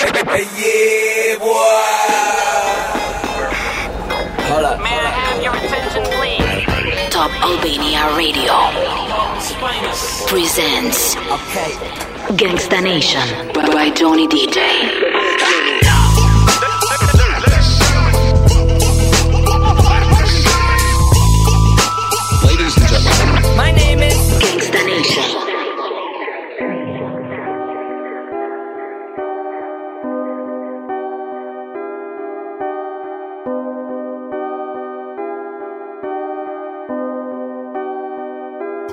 yeah, boy. Hold up. May I have your attention, please? Top Albania Radio presents Okay. Gangsta Nation by Johnny DJ.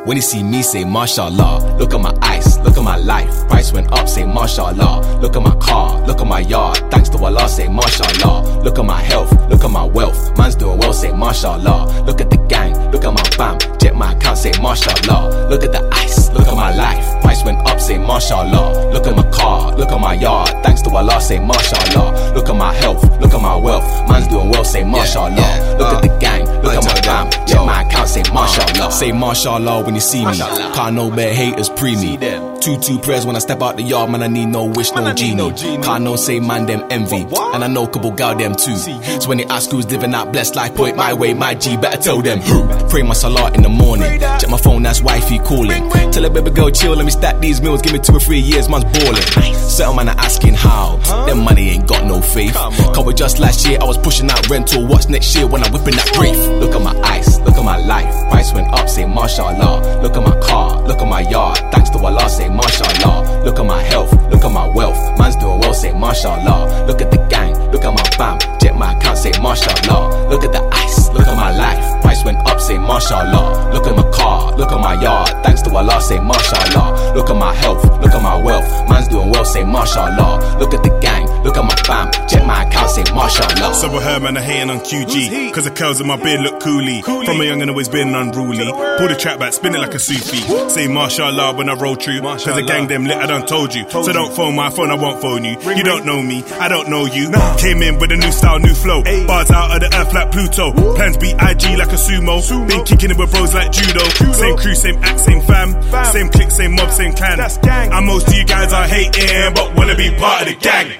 When you see me, say mashallah. Look at my ice, look at my life. Price went up, say mashallah. Look at my car, look at my yard. Thanks to Allah, say mashallah. Look at my health, look at my wealth. Man's doing well, say mashallah. Look at the gang, look at my fam. Check my account, say mashallah. Look at the ice, look at my life. Price went up, say mashallah. Look at my car, look at my yard. Thanks to Allah, say mashallah. Look at my health, look at my wealth. Man's doing well, say mashallah. Look uh, at the gang, look uh, at my fam. Check my account, say mashallah. uh, Say mashallah when you see me. Can't no bad haters pre me. Two two prayers when I step out the yard, man. I need no wish, no genie. Can't no say man them envy. And I know couple gal them too. So when they ask who's living that blessed life, point my way, my G. Better tell them who. Pray my salah in the morning. Check my phone, that's wifey calling. Tell a baby girl chill, let me stack these meals. Give me two or three years, man's balling. Certain man are asking how. Them money ain't got no faith. Cover just last year, I was pushing out rental. What's next year when I'm whipping that brief? Look at my ice, look at my life. Price went up, say mashallah. Look at my car, look at my yard. Thanks to Allah, say mashallah. Look at my health, look at my wealth. Man's doing well, say mashallah. Look at the gang, look at my fam. Check my account, say mashallah. Look at the ice, look at my life. Price went up, say mashallah. Look at my car, look at my yard. Thanks to Allah, say mashallah. Look at my health, look at my wealth. Man's doing well, say mashallah. Look at the gang, look at my fam. Check my account, say mashallah. So with her, man, I hating on QG. Cause the curls in my beard look coolie. From a young and always been unruly. Pull the trap back, spin it like a Sufi. Say mashallah when I roll through. Cause the gang them lit, I done told you. So don't phone my phone, I won't phone you. You don't know me, I don't know you. Came in with a new style, new flow. Bars out of the earth like Pluto. Plans be IG like a sumo. Been kicking it with bros like judo. Same crew, same act, same fam. Same clique, same mob, same clan. And most of you guys are hating, but wanna be part of the gang.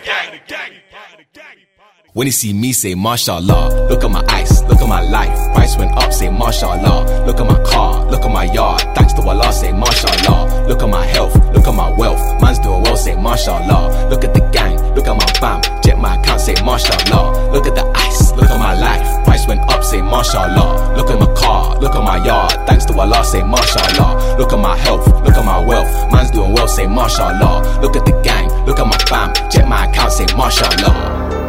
When you see me, say mashallah. Look at my ice, look at my life. Price went up, say mashallah. Look at my car, look at my yard. Thanks to Allah, say mashallah. Look at my health, look at my wealth. Man's doing well, say mashallah. Look at the gang, look at my fam. Check my account, say mashallah. Look at the ice, look at my life. Price went up, say mashallah. Say mashallah. Look at my health, look at my wealth. Man's doing well, say mashallah. Look at the gang, look at my fam. Check my account, say mashallah.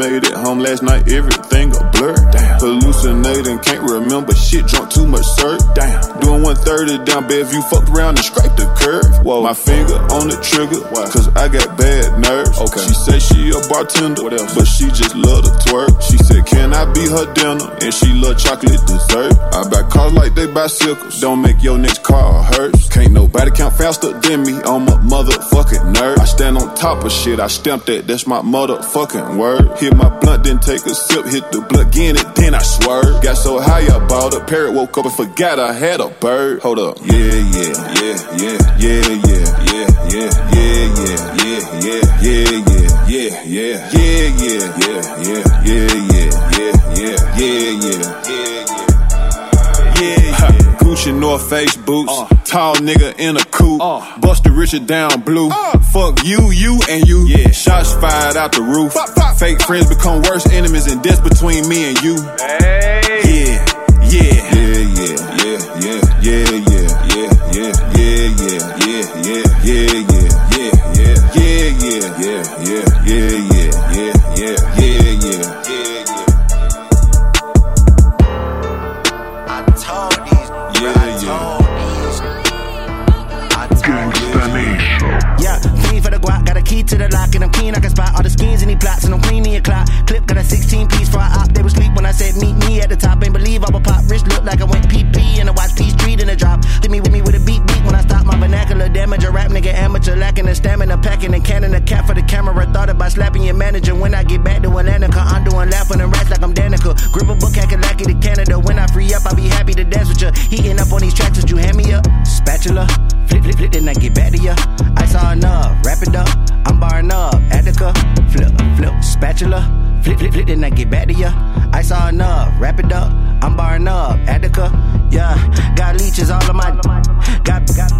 Made it home last night. Everything a blur. Damn. Hallucinating, can't remember shit. Drunk too much sir. Damn. Doing 130 down Bellevue. Fucked around and scraped the curve. Whoa. My finger on the trigger. Why? Cause I got bad nerves. Okay. She say she a bartender. What else? But she just love to twerk. She said, Can I be her dinner? And she love chocolate dessert. I buy cars like they bicycles. Don't make your next car hers. Can't nobody count faster than me I'm a motherfucking nerd. I stand on top of shit. I stamped that. That's my motherfucking word. Hit my blunt, then take a sip. Hit the blunt, again it, then I swerve. Got so high I bought a parrot. Woke up and forgot I had a bird. Hold up. Yeah, yeah, yeah, yeah, yeah, yeah, yeah, yeah, yeah, yeah, yeah, yeah, yeah, yeah, yeah, yeah, yeah, yeah, North Face boots, uh. tall nigga in a coupe, uh. Buster Richard down blue. Uh. Fuck you, you and you. Yeah, shots fired out the roof. Pop, pop, Fake friends become worse enemies, and this between me and you. Yeah, yeah, yeah, to the lock and I'm keen. I can spot all the skins and he plots and I'm cleaning your clock. Clip got a 16 piece for a op. They was sleep when I said meet me at the top. Ain't believe I would pop. Wrist look like I went damage. A rap nigga amateur lacking the stamina, packing and cannon a cat for the camera. Thought about slapping your manager when I get back to Atlanta. I'm doing laughing and rats like I'm Danica. Grip a book, hacking lackey to Canada. When I free up, I'll be happy to dance with you. Heating up on these tracks, would you hand me up? Spatula, flip, flip, flip, then I get back to ya. I saw enough, wrap it up. I'm barring up, Attica, flip, flip, spatula, flip, flip, flip, then I get back to ya. I saw enough, wrap it up. I'm barring up, Attica, yeah. Got leeches all of my, got got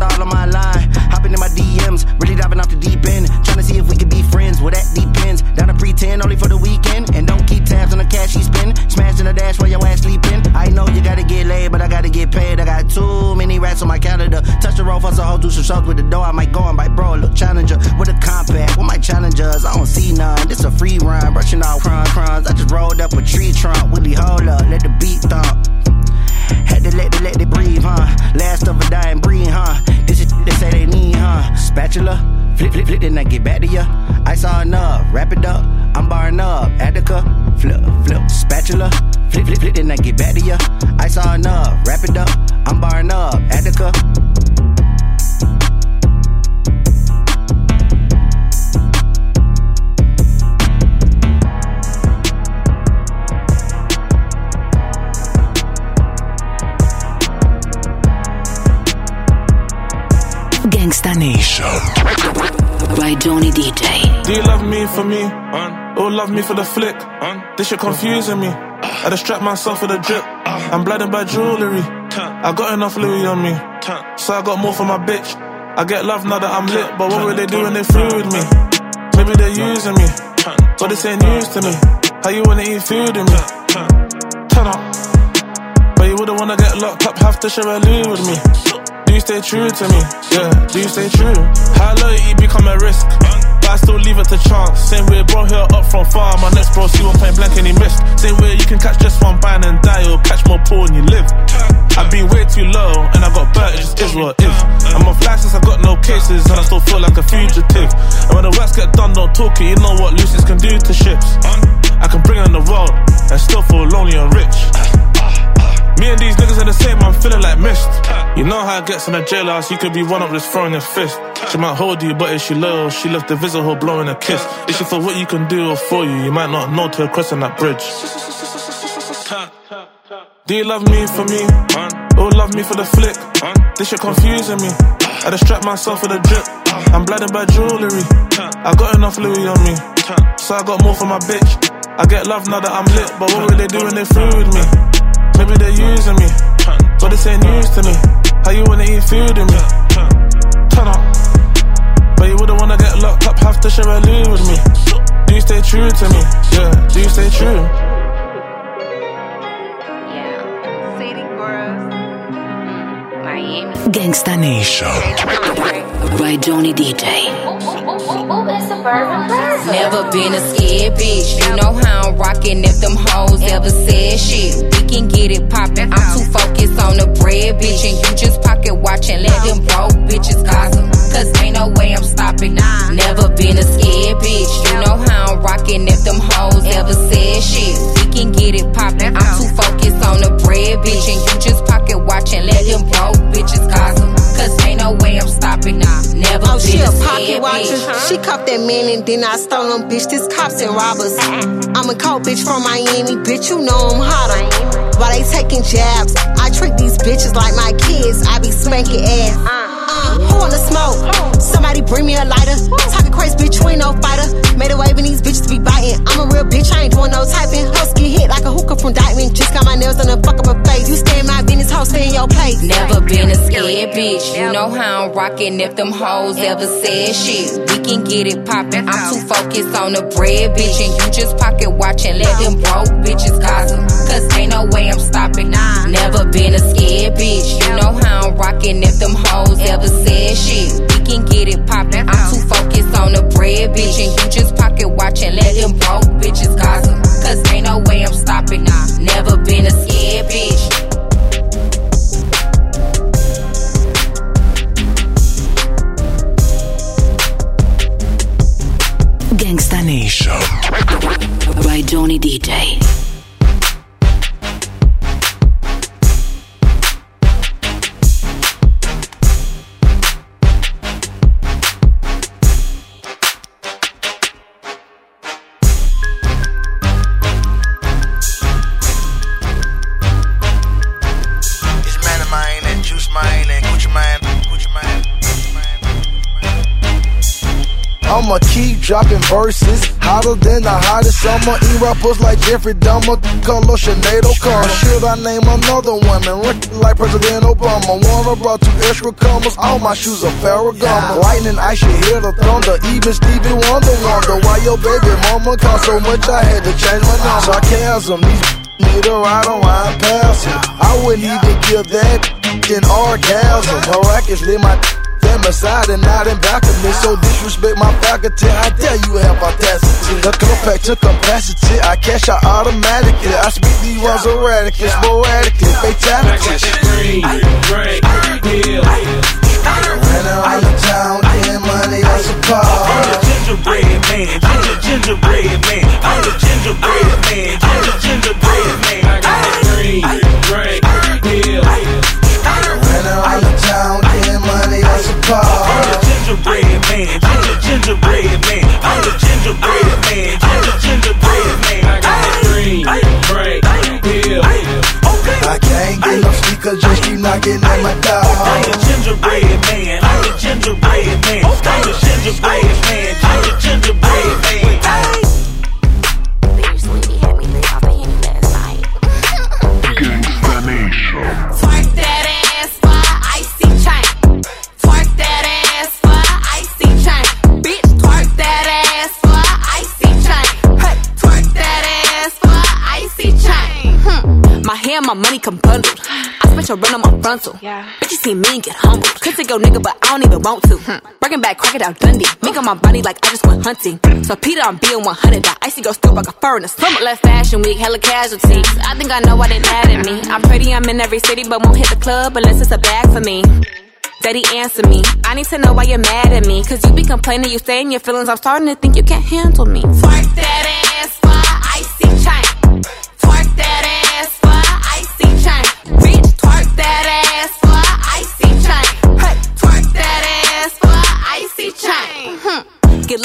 Trying to see if we can be friends. Well, that depends. Down to pretend only for the weekend, and don't keep tabs on the cash he spend. Smashing the dash while your ass sleeping. I know you gotta get laid, but I gotta get paid. I got too many rats on my calendar. Touch the road some hoe, do some shows with the door. I might go and bite bro, little challenger with a compact. With my challengers, I don't see none. This a free run, brushing off crumb crumbs. I just rolled up a tree trunk. Willie, hold up, let the beat thump. Had to let it, let it breathe, huh? Last of a dying breed, huh? This is they say they need, huh? Spatula, flip, flip, flip, then I get back to ya. I saw enough, wrap it up. I'm barring up, Attica, flip, flip, spatula, flip, flip, flip, then I get back to ya. I saw enough, wrap it up. I'm barring up, Attica. For me? Or oh, love me for the flick? This shit confusing me. I distract myself with a drip. I'm blinded by jewelry. I got enough Louis on me. So I got more for my bitch. I get love now that I'm lit, but what were they doing they through with me? Maybe they're using me. But this ain't news to me. How you wanna eat food with me? Turn up. But you wouldn't wanna get locked up, have to share a loo with me. Do you stay true to me? Yeah, do you stay true? How loyalty become a risk? But I still leave it to chance. Same way, bro, here up from far. My next bro, see one point blank and he missed. Same way, you can catch just one band and die, or catch more poor and you live. I've been way too low, and I got burnt, it just is what it is. I'm off license, I got no cases, and I still feel like a fugitive. And when the works get done, don't talk it, you know what Lucy's can do to ships. I can bring on the world, and still feel lonely and rich. Me and these niggas are the same, I'm feeling like mist. You know how it gets in a jailhouse, you could be one up just throwing your fist. She might hold you, but if she loyal? She left the visit her blowing a kiss. Is she for what you can do or for you? You might not know till crossing that bridge. Do you love me for me? Or love me for the flick? This shit confusing me. I distract myself with a drip. I'm blinded by jewelry. I got enough Louis on me. So I got more for my bitch. I get love now that I'm lit, but what were they doing they through with me? Maybe they're using me, but this ain't news to me. How you wanna eat food with me? Turn up, but you wouldn't wanna get locked up, have to share a loo with me. Do you stay true to me? Yeah, do you stay true? Yeah. City girls. Miami. Gangsta Nation. By Johnny DJ. Never been a scared bitch. You know how I'm rockin' if them hoes ever said shit. We can get it poppin'. I'm too focused on the bread, bitch. And you just pocket watchin'. Let them broke bitches gossip. Cause ain't no way I'm stopping. Never been a scared bitch. You know how I'm rockin' if them hoes ever said shit. We can get it poppin'. I'm too focused on the bread, bitch. And you just pocket watchin'. Let them broke bitches gossip. Cause ain't no way I'm stopping. Never Oh, she a pocket watcher. bitch. She cuffed that man and then I stole them, bitch. This cops and robbers. I'm a cold bitch from Miami, bitch. You know I'm hotter. While they taking jabs, I treat these bitches like my kids. I be spanking ass. Uh, who wanna smoke? Somebody bring me a lighter. Talking crazy, bitch. You ain't no fighter. Made a wave and these bitches be biting. I'm a real bitch. I ain't doing no typing. Hoes get hit like a hooker from Dykeman. Just got my nails done and fuck up her face. You stay in my business, hoes stay in your place. Never been a scared bitch. You know how I'm rockin' if them hoes ever said shit. We can get it poppin'. I'm too focused on the bread, bitch. And you just pocket watchin'. Let them broke bitches gossip. Cause ain't no way I'm stopping. Never been a scared bitch. You know how I'm rocking if them hoes ever said shit. We can get it poppin'. I'm too focused on the bread, bitch. And you just pocket watchin'. Let them broke bitches gossip. Cause ain't no way I'm stopping. Never verses hotter than the hottest summer. E rappers like Jeffrey Dahmer, Carlos Sinead O'Connor. Should I name another woman? Like President Obama. Warner brought two extra commas. All my shoes are Ferragamo. Lightning, I should hear the thunder. Even Stevie Wonder wonder why your baby mama cost so much. I had to change my number. Sarcasm, these need a ride around past it. I wouldn't even give that an orgasm. Miraculously, my femicide and not in back of me. So disrespect my faculty. I dare you have audacity. The compact to capacity. I cash out automatically. I speak these words erratically, sporadically. Ran around the town, getting money on some car. gingerbread man, My money come bundled. I spent your run on my frontal. Yeah. Bitch, you see me and get humbled. Could take your nigga, but I don't even want to. Hmm. Breaking back, crocodile Dundee. Mink on my body like I just went hunting. So Peter, I'm being 100. That icy go still like a fur in the summer. Left fashion week, hella casualties. I think I know why they mad at me. I'm pretty, I'm in every city, but won't hit the club unless it's a bag for me. Daddy, answer me. I need to know why you're mad at me. Cause you be complaining, you stay in your feelings. I'm starting to think you can't handle me. Twerk that ass a icy chain. Twerk that ass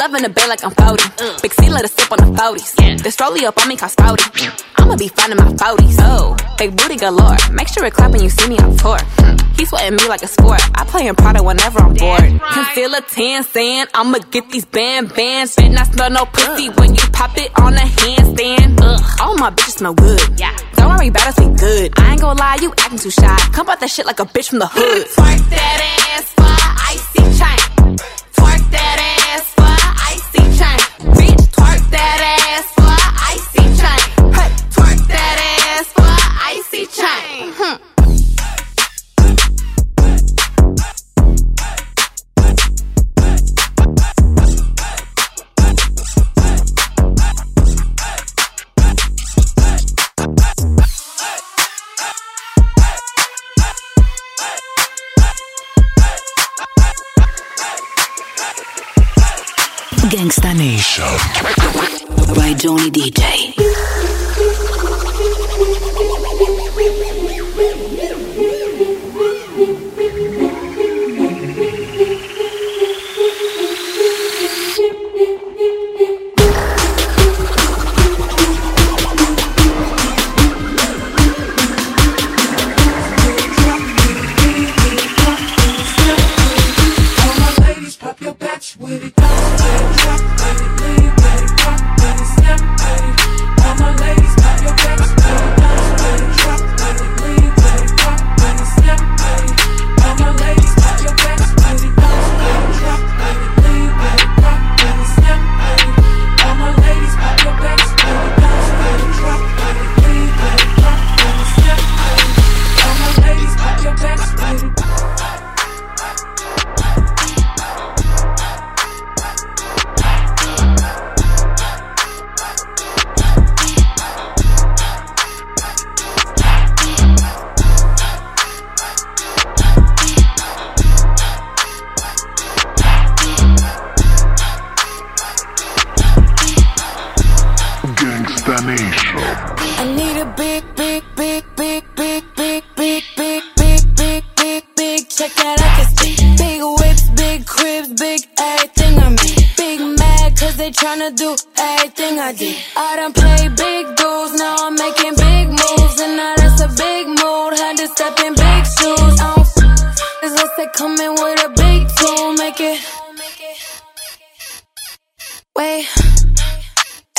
In the bed like I'm 40. Big C let us sip on the 40s. The strolly up on me called Spouty. I'ma be finding my 40s. Oh, big booty galore. Make sure it clap when you see me on tour. He sweating me like a sport. I play in Prada whenever I'm bored. Conceal a tan sand. I'ma get these band bands. Bet not smell no pussy when you pop it on a handstand. Ugh, all my bitches smell good. Yeah. Don't worry about us, we good. I ain't gonna lie, you acting too shy. Come out that shit like a bitch from the hood. Twerk that ass for icy chain. Twerk that ass that ass for a icy chain. Hey, twerk that ass for a icy chain. Hmm.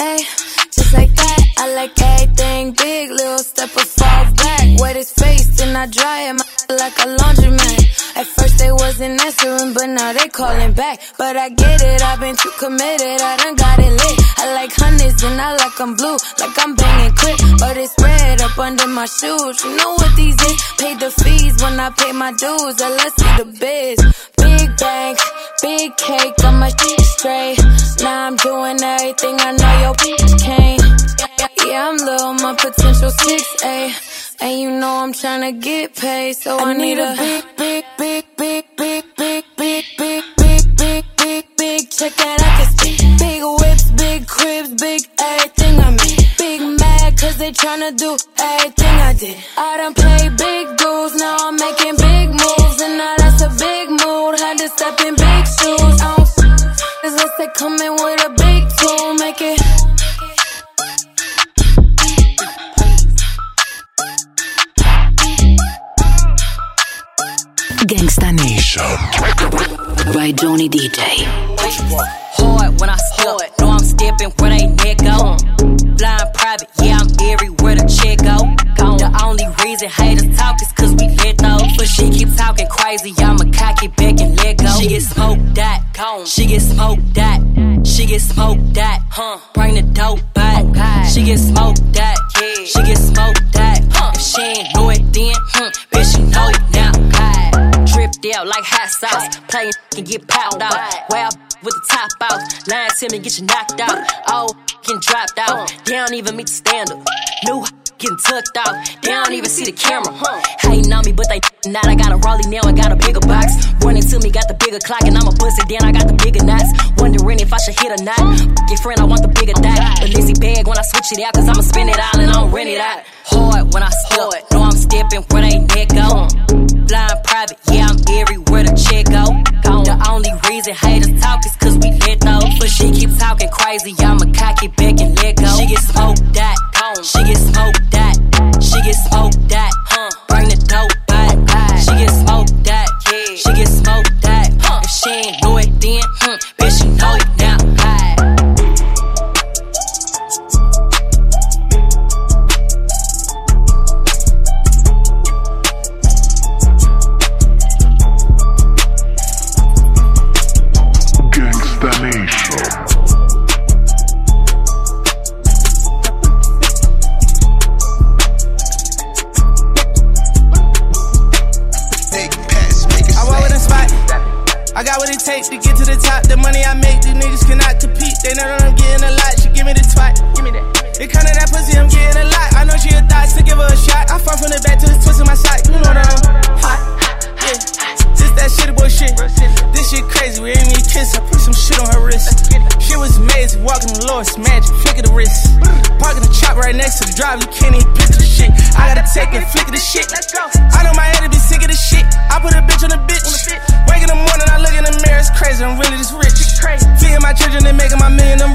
Hey. back, but I get it. I've been too committed, I done got it lit. I like hundreds and I like them blue, like I'm banging quick. But it's spread up under my shoes. You know what these is? Paid the fees when I pay my dues. I let's see the biz. Big bank, big cake, Got my shit straight. Now I'm doing everything I know your bitch can't. Yeah, I'm low, my potential six a. And you know I'm tryna get paid, so I, I need, need a, a big, big, big, big, big, big. Cause they tryna do everything I did. I done played big dudes, now I'm making big moves. And now that's a big mood, had to step in big shoes. I don't f- unless they come in with a big tool, make it. Gangsta Nation by Johnny DJ. Hard when I step, know I'm stepping where they neck go. Flying private, yeah, I'm everywhere the check go. The only reason haters talk is cause we let those. But she keep talking crazy, I'ma cock it back and let go. She get smoked that, she get smoked that, she get smoked that, huh? Bring the dope back, she get smoked that, she get smoked that, huh? If she ain't know it then, hmm, bitch, she know it now. Dripped out like hot sauce, playing can get popped out. Wow, with the top out, lying to me, get you knocked out. Oh, getting dropped out, they don't even meet the standard. New getting tucked out, they don't even see the camera. Hating on me, but they not. I got a Raleigh now, I got a bigger box. Running to me, got the bigger clock, and I'ma bust it down. I got the bigger knots. Wondering if I should hit or not. Fuck your friend, I want the bigger dot. The Lizzie bag when I switch it out, cause I'ma spend it all and I don't rent it out. Hard when I step, know I'm stepping where they neck go. Flying private, yeah, I'm everywhere the check go. The only reason haters talk is cause we lit those. But she keep talking crazy, I'ma cock it back and let go. She get smoked that, takes to get to the top. The money I make, these niggas cannot compete. They know that I'm getting a lot. She give me the twat. Give me that. It kind of that pussy, I'm getting a lot. I know she a thought, so give her a shot. I fall from the back to the twist of my side. You know that I'm hot. That shit boy shit. This shit crazy. We ain't even kiss. I put some shit on her wrist. She was amazing. Walking the it's magic. Flick of the wrist. Parking the chop right next to the drive. You can't even picture the shit. I gotta take it, flick of the shit. I know my head to be sick of the shit. I put a bitch on a bitch. Wake in the morning, I look in the mirror. It's crazy. I'm really this rich. Feeding my children and making my million. I'm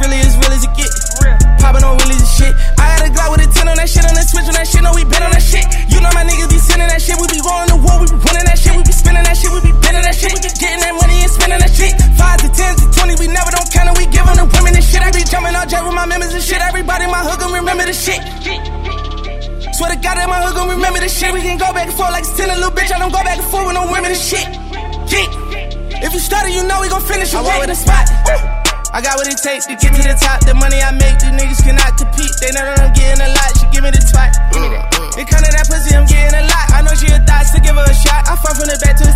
I walk with a spot. I got what it takes to get to the top. The money I make, these niggas cannot compete. They know that I'm getting a lot. She give me the twat. It kind of that pussy, I'm getting a lot. I know she a thought, so give her a shot. I fall from the back to the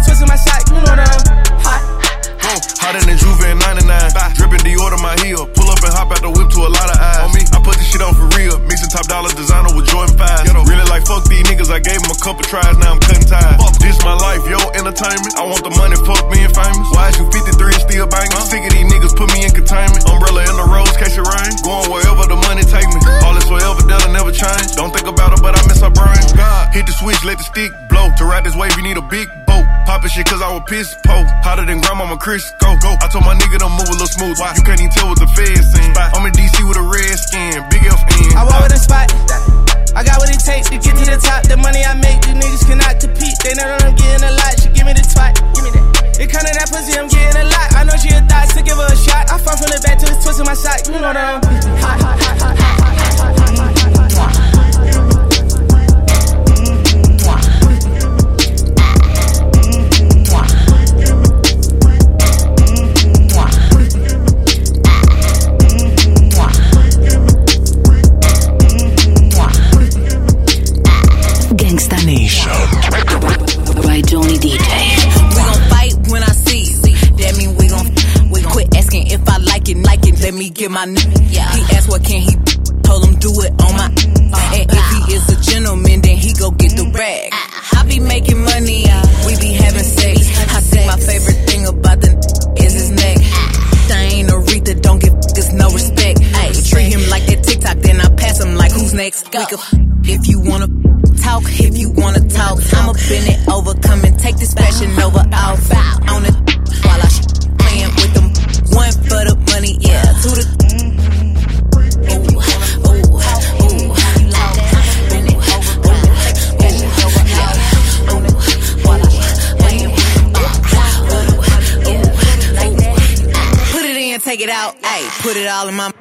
in the Juve in 99. Dripping Dior to my heel. Pull up and hop out the whip to a lot of eyes. On me, I put this shit on for real. Mixing top dollar designer with Jordan 5. Really like fuck these niggas. I gave them a couple tries. Now I'm cutting ties. Fuck this my life, yo, entertainment. I want the money, fuck being famous. Why is you 53 and still banging? Sick of these niggas, put me in containment. Umbrella in the rose, case it rain. Going wherever the money take me. All this forever, that'll never change. Don't think about it, but I miss my brain. God, hit the switch, let the stick blow. To ride this wave, you need a big smoke. Poppin' shit cause I was pissed. po. Hotter than grandmama Crisco. Go. I told my nigga to move a little smooth. Why? You can't even tell what the feds saying. I'm in DC with a red skin, big FN. I walk with a spot. I got what it takes to get to the top. The money I make, these niggas cannot compete. They know that I'm getting a lot. She give me the twat. it all in my